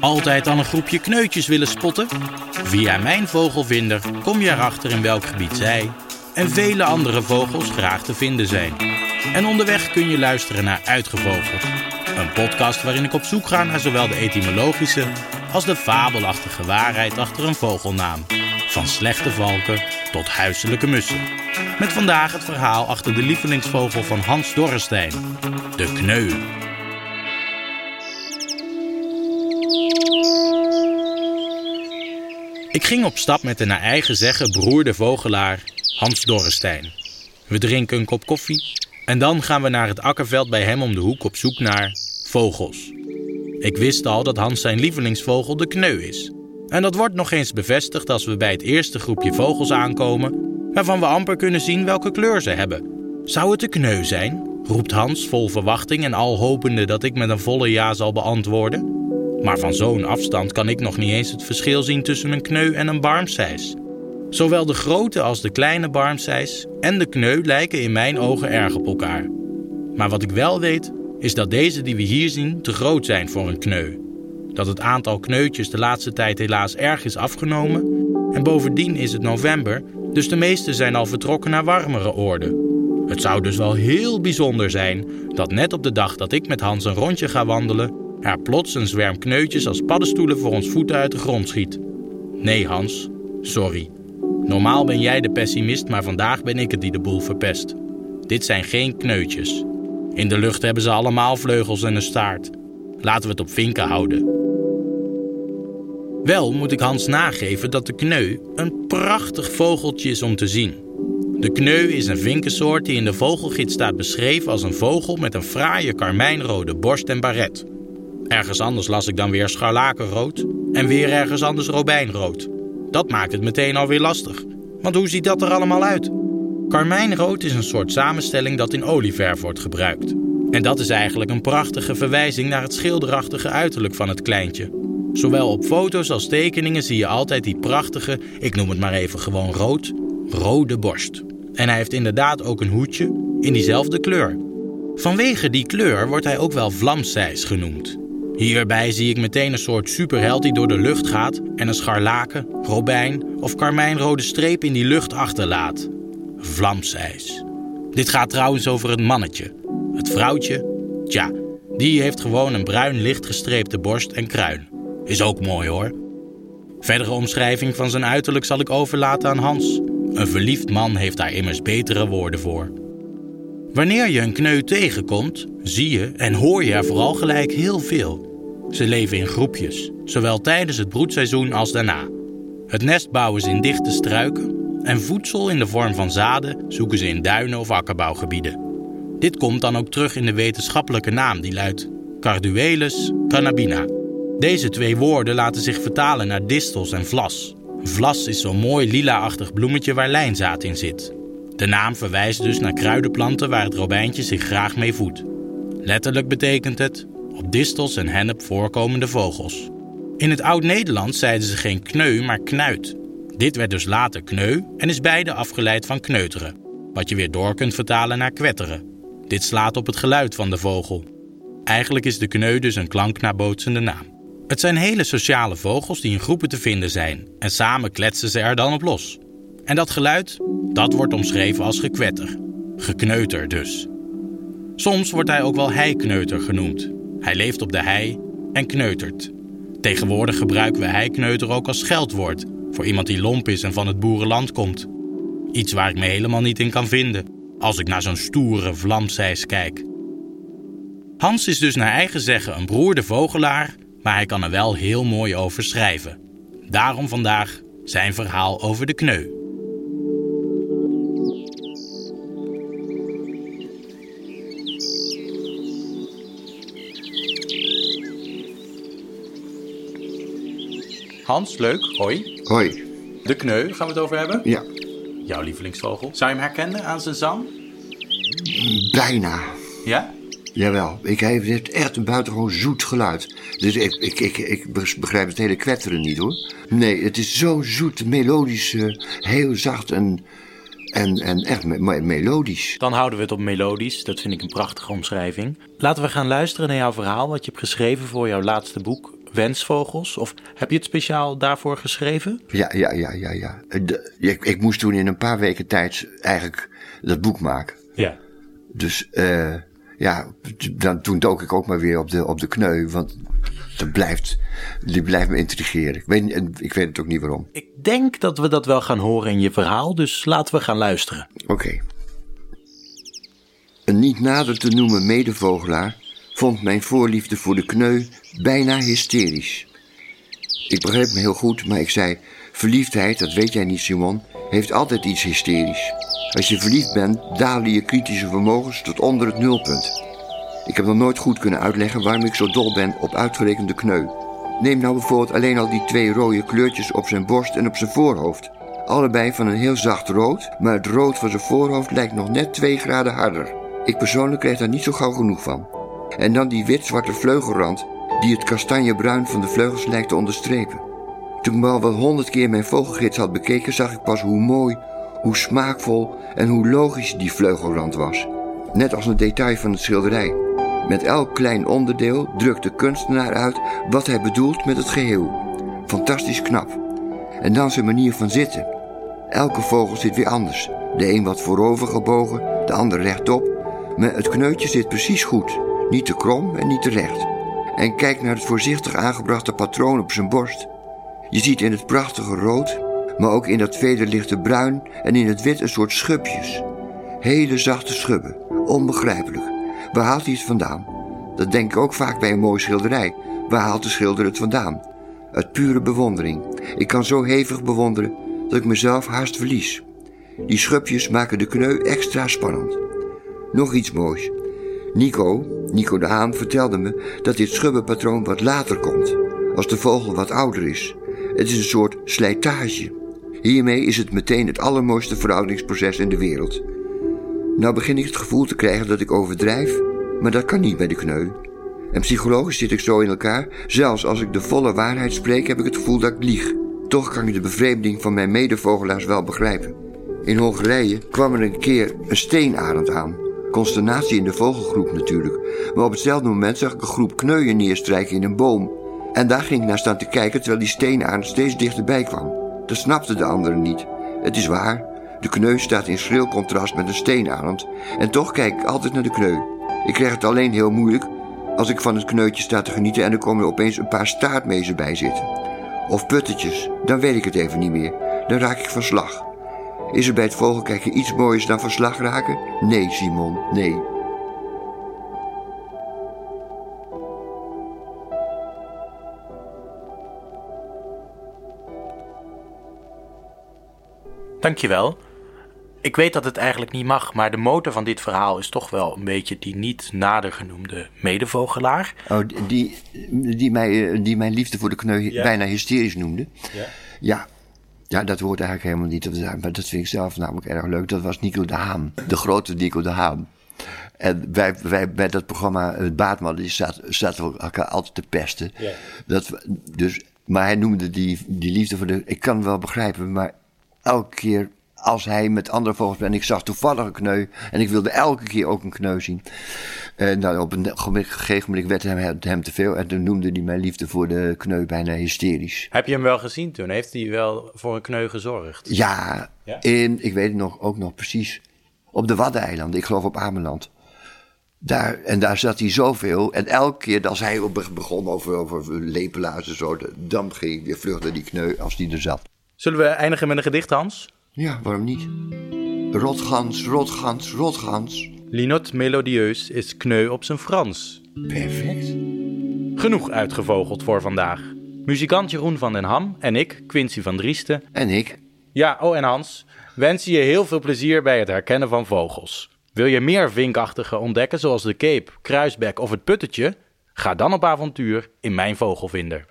Altijd aan een groepje kneutjes willen spotten? Via mijn vogelvinder kom je erachter in welk gebied zij en vele andere vogels graag te vinden zijn. En onderweg kun je luisteren naar Uitgevogeld. Een podcast waarin ik op zoek ga naar zowel de etymologische als de fabelachtige waarheid achter een vogelnaam. Van slechte valken tot huiselijke mussen. Met vandaag het verhaal achter de lievelingsvogel van Hans Dorrestein, de kneu. Ik ging op stap met de naar eigen zeggen beroerde vogelaar Hans Dorrestein. We drinken een kop koffie en dan gaan we naar het akkerveld bij hem om de hoek op zoek naar vogels. Ik wist al dat Hans zijn lievelingsvogel de kneu is. En dat wordt nog eens bevestigd als we bij het eerste groepje vogels aankomen, waarvan we amper kunnen zien welke kleur ze hebben. Zou het de kneu zijn? roept Hans vol verwachting en al hopende dat ik met een volle ja zal beantwoorden. Maar van zo'n afstand kan ik nog niet eens het verschil zien tussen een kneu en een barmseis. Zowel de grote als de kleine barmseis en de kneu lijken in mijn ogen erg op elkaar. Maar wat ik wel weet, is dat deze die we hier zien te groot zijn voor een kneu. Dat het aantal kneutjes de laatste tijd helaas erg is afgenomen. En bovendien is het november, dus de meeste zijn al vertrokken naar warmere oorden. Het zou dus wel heel bijzonder zijn dat net op de dag dat ik met Hans een rondje ga wandelen, er plots een zwerm kneutjes als paddenstoelen voor ons voeten uit de grond schiet. Nee, Hans, sorry. Normaal ben jij de pessimist, maar vandaag ben ik het die de boel verpest. Dit zijn geen kneutjes. In de lucht hebben ze allemaal vleugels en een staart. Laten we het op vinken houden. Wel moet ik Hans nageven dat de kneu een prachtig vogeltje is om te zien. De kneu is een vinkensoort die in de vogelgids staat beschreven als een vogel met een fraaie karmijnrode borst en baret. Ergens anders las ik dan weer scharlakenrood en weer ergens anders robijnrood. Dat maakt het meteen alweer lastig. Want hoe ziet dat er allemaal uit? Karmijnrood is een soort samenstelling dat in olieverf wordt gebruikt. En dat is eigenlijk een prachtige verwijzing naar het schilderachtige uiterlijk van het kleintje. Zowel op foto's als tekeningen zie je altijd die prachtige, ik noem het maar even gewoon rood, rode borst. En hij heeft inderdaad ook een hoedje in diezelfde kleur. Vanwege die kleur wordt hij ook wel vlamseis genoemd. Hierbij zie ik meteen een soort superheld die door de lucht gaat en een scharlaken, robijn of karmijnrode streep in die lucht achterlaat. Vlamsijs. Dit gaat trouwens over het mannetje. Het vrouwtje, tja, die heeft gewoon een bruin lichtgestreepte borst en kruin. Is ook mooi hoor. Verdere omschrijving van zijn uiterlijk zal ik overlaten aan Hans. Een verliefd man heeft daar immers betere woorden voor. Wanneer je een kneu tegenkomt, zie je en hoor je er vooral gelijk heel veel. Ze leven in groepjes, zowel tijdens het broedseizoen als daarna. Het nest bouwen ze in dichte struiken en voedsel in de vorm van zaden zoeken ze in duinen of akkerbouwgebieden. Dit komt dan ook terug in de wetenschappelijke naam die luidt Carduelis cannabina. Deze twee woorden laten zich vertalen naar distels en vlas. Vlas is zo'n mooi lila-achtig bloemetje waar lijnzaad in zit. De naam verwijst dus naar kruidenplanten waar het robijntje zich graag mee voedt. Letterlijk betekent het op distels en hennep voorkomende vogels. In het Oud-Nederlands zeiden ze geen kneu, maar knuit. Dit werd dus later kneu en is beide afgeleid van kneuteren, wat je weer door kunt vertalen naar kwetteren. Dit slaat op het geluid van de vogel. Eigenlijk is de kneu dus een klanknabootsende naam. Het zijn hele sociale vogels die in groepen te vinden zijn en samen kletsen ze er dan op los. En dat geluid, dat wordt omschreven als gekwetter. Gekneuter dus. Soms wordt hij ook wel heikneuter genoemd. Hij leeft op de hei en kneutert. Tegenwoordig gebruiken we heikneuter ook als scheldwoord voor iemand die lomp is en van het boerenland komt. Iets waar ik me helemaal niet in kan vinden als ik naar zo'n stoere vlamseis kijk. Hans is dus naar eigen zeggen een broerde vogelaar, maar hij kan er wel heel mooi over schrijven. Daarom vandaag zijn verhaal over de kneu. Hans, leuk. Hoi. Hoi. De kneu gaan we het over hebben. Ja, Jouw lievelingsvogel. Zou je hem herkennen aan zijn zang? bijna. Ja? Jawel, ik heb dit echt een buitengewoon zoet geluid. Dus ik, ik, ik, ik begrijp het hele kwetteren niet hoor. Nee, het is zo zoet, melodisch, eh, heel zacht en, en, en echt me- me- melodisch. Dan houden we het op melodisch. Dat vind ik een prachtige omschrijving. Laten we gaan luisteren naar jouw verhaal wat je hebt geschreven voor jouw laatste boek, wensvogels? Of heb je het speciaal daarvoor geschreven? Ja, ja, ja, ja, ja. De- ik, ik moest toen in een paar weken tijd eigenlijk dat boek maken. Ja. Dus eh, ja, dan, toen dook ik ook maar weer op de, op de kneu. Want dat blijft, die blijft me intrigeren. Ik weet, en ik weet het ook niet waarom. Ik denk dat we dat wel gaan horen in je verhaal, dus laten we gaan luisteren. Oké. Een niet nader te noemen medevogelaar vond mijn voorliefde voor de kneu bijna hysterisch. Ik begreep me heel goed, maar ik zei: Verliefdheid, dat weet jij niet, Simon, heeft altijd iets hysterisch. Als je verliefd bent, dalen je kritische vermogens tot onder het nulpunt. Ik heb nog nooit goed kunnen uitleggen waarom ik zo dol ben op uitgerekende kneu. Neem nou bijvoorbeeld alleen al die twee rode kleurtjes op zijn borst en op zijn voorhoofd. Allebei van een heel zacht rood, maar het rood van zijn voorhoofd lijkt nog net twee graden harder. Ik persoonlijk krijg daar niet zo gauw genoeg van. En dan die wit-zwarte vleugelrand, die het kastanjebruin van de vleugels lijkt te onderstrepen. Toen ik al wel honderd keer mijn vogelgids had bekeken, zag ik pas hoe mooi, hoe smaakvol en hoe logisch die vleugelrand was. Net als een detail van het schilderij. Met elk klein onderdeel drukt de kunstenaar uit wat hij bedoelt met het geheel. Fantastisch knap. En dan zijn manier van zitten. Elke vogel zit weer anders. De een wat voorover gebogen, de ander rechtop. Maar het kneutje zit precies goed. Niet te krom en niet te recht. En kijk naar het voorzichtig aangebrachte patroon op zijn borst. Je ziet in het prachtige rood, maar ook in dat vederlichte bruin en in het wit een soort schubjes. Hele zachte schubben, onbegrijpelijk. Waar haalt hij het vandaan? Dat denk ik ook vaak bij een mooie schilderij. Waar haalt de schilder het vandaan? Uit pure bewondering. Ik kan zo hevig bewonderen dat ik mezelf haast verlies. Die schubjes maken de kneu extra spannend. Nog iets moois. Nico, Nico de Haan, vertelde me dat dit schubbenpatroon wat later komt, als de vogel wat ouder is. Het is een soort slijtage. Hiermee is het meteen het allermooiste verouderingsproces in de wereld. Nou begin ik het gevoel te krijgen dat ik overdrijf, maar dat kan niet bij de kneu. En psychologisch zit ik zo in elkaar, zelfs als ik de volle waarheid spreek heb ik het gevoel dat ik lieg. Toch kan ik de bevreemding van mijn medevogelaars wel begrijpen. In Hongarije kwam er een keer een steenarend aan. Consternatie in de vogelgroep natuurlijk. Maar op hetzelfde moment zag ik een groep kneuien neerstrijken in een boom. En daar ging ik naar staan te kijken terwijl die steenarend steeds dichterbij kwam. Dat snapten de anderen niet. Het is waar, de kneu staat in schril contrast met een steenarend. En toch kijk ik altijd naar de kneu. Ik krijg het alleen heel moeilijk als ik van het kneutje sta te genieten en er komen er opeens een paar staartmezen bij zitten. Of puttetjes, dan weet ik het even niet meer. Dan raak ik van slag. Is er bij het vogelkijken iets moois dan van slag raken? Nee, Simon, nee. Dankjewel. Ik weet dat het eigenlijk niet mag, maar de motor van dit verhaal is toch wel een beetje die niet nader genoemde medevogelaar. Oh, die, die, mij, eh, die mijn liefde voor de kneu Ja. bijna hysterisch noemde. Ja. Ja. Ja, dat hoort eigenlijk helemaal niet de zaak. Maar dat vind ik zelf namelijk erg leuk. Dat was Nico de Haan. De grote Nico de Haan. En wij, wij bij dat programma, het Baatman, die staat, zaten we elkaar altijd te pesten. Ja. Dat, dus, maar hij noemde die, die liefde voor de... Ik kan het wel begrijpen, maar elke keer als hij met andere vogels en ik zag toevallig een kneu en ik wilde elke keer ook een kneu zien. En nou, op een gegeven moment werd hem, hem te veel... en toen noemde hij mijn liefde voor de kneu bijna hysterisch. Heb je hem wel gezien toen? Heeft hij wel voor een kneu gezorgd? Ja, Ja? in, ik weet het nog, ook nog precies. Op de Waddeneilanden, ik geloof op Ameland. Daar, en daar zat hij zoveel. En elke keer als hij op- begon over, over lepelaars en zo, dan ging weer naar die kneu als die er zat. Zullen we eindigen met een gedicht, Hans? Ja, waarom niet? Rotgans, rotgans, rotgans. Linot melodieus is kneu op zijn Frans. Perfect. Genoeg uitgevogeld voor vandaag. Muzikant Jeroen van den Ham en ik, Quincy van Driesten. En ik? Ja, oh en Hans, wensen je heel veel plezier bij het herkennen van vogels. Wil je meer vinkachtige ontdekken zoals de keep, kruisbek of het puttetje? Ga dan op avontuur in Mijn Vogelvinder.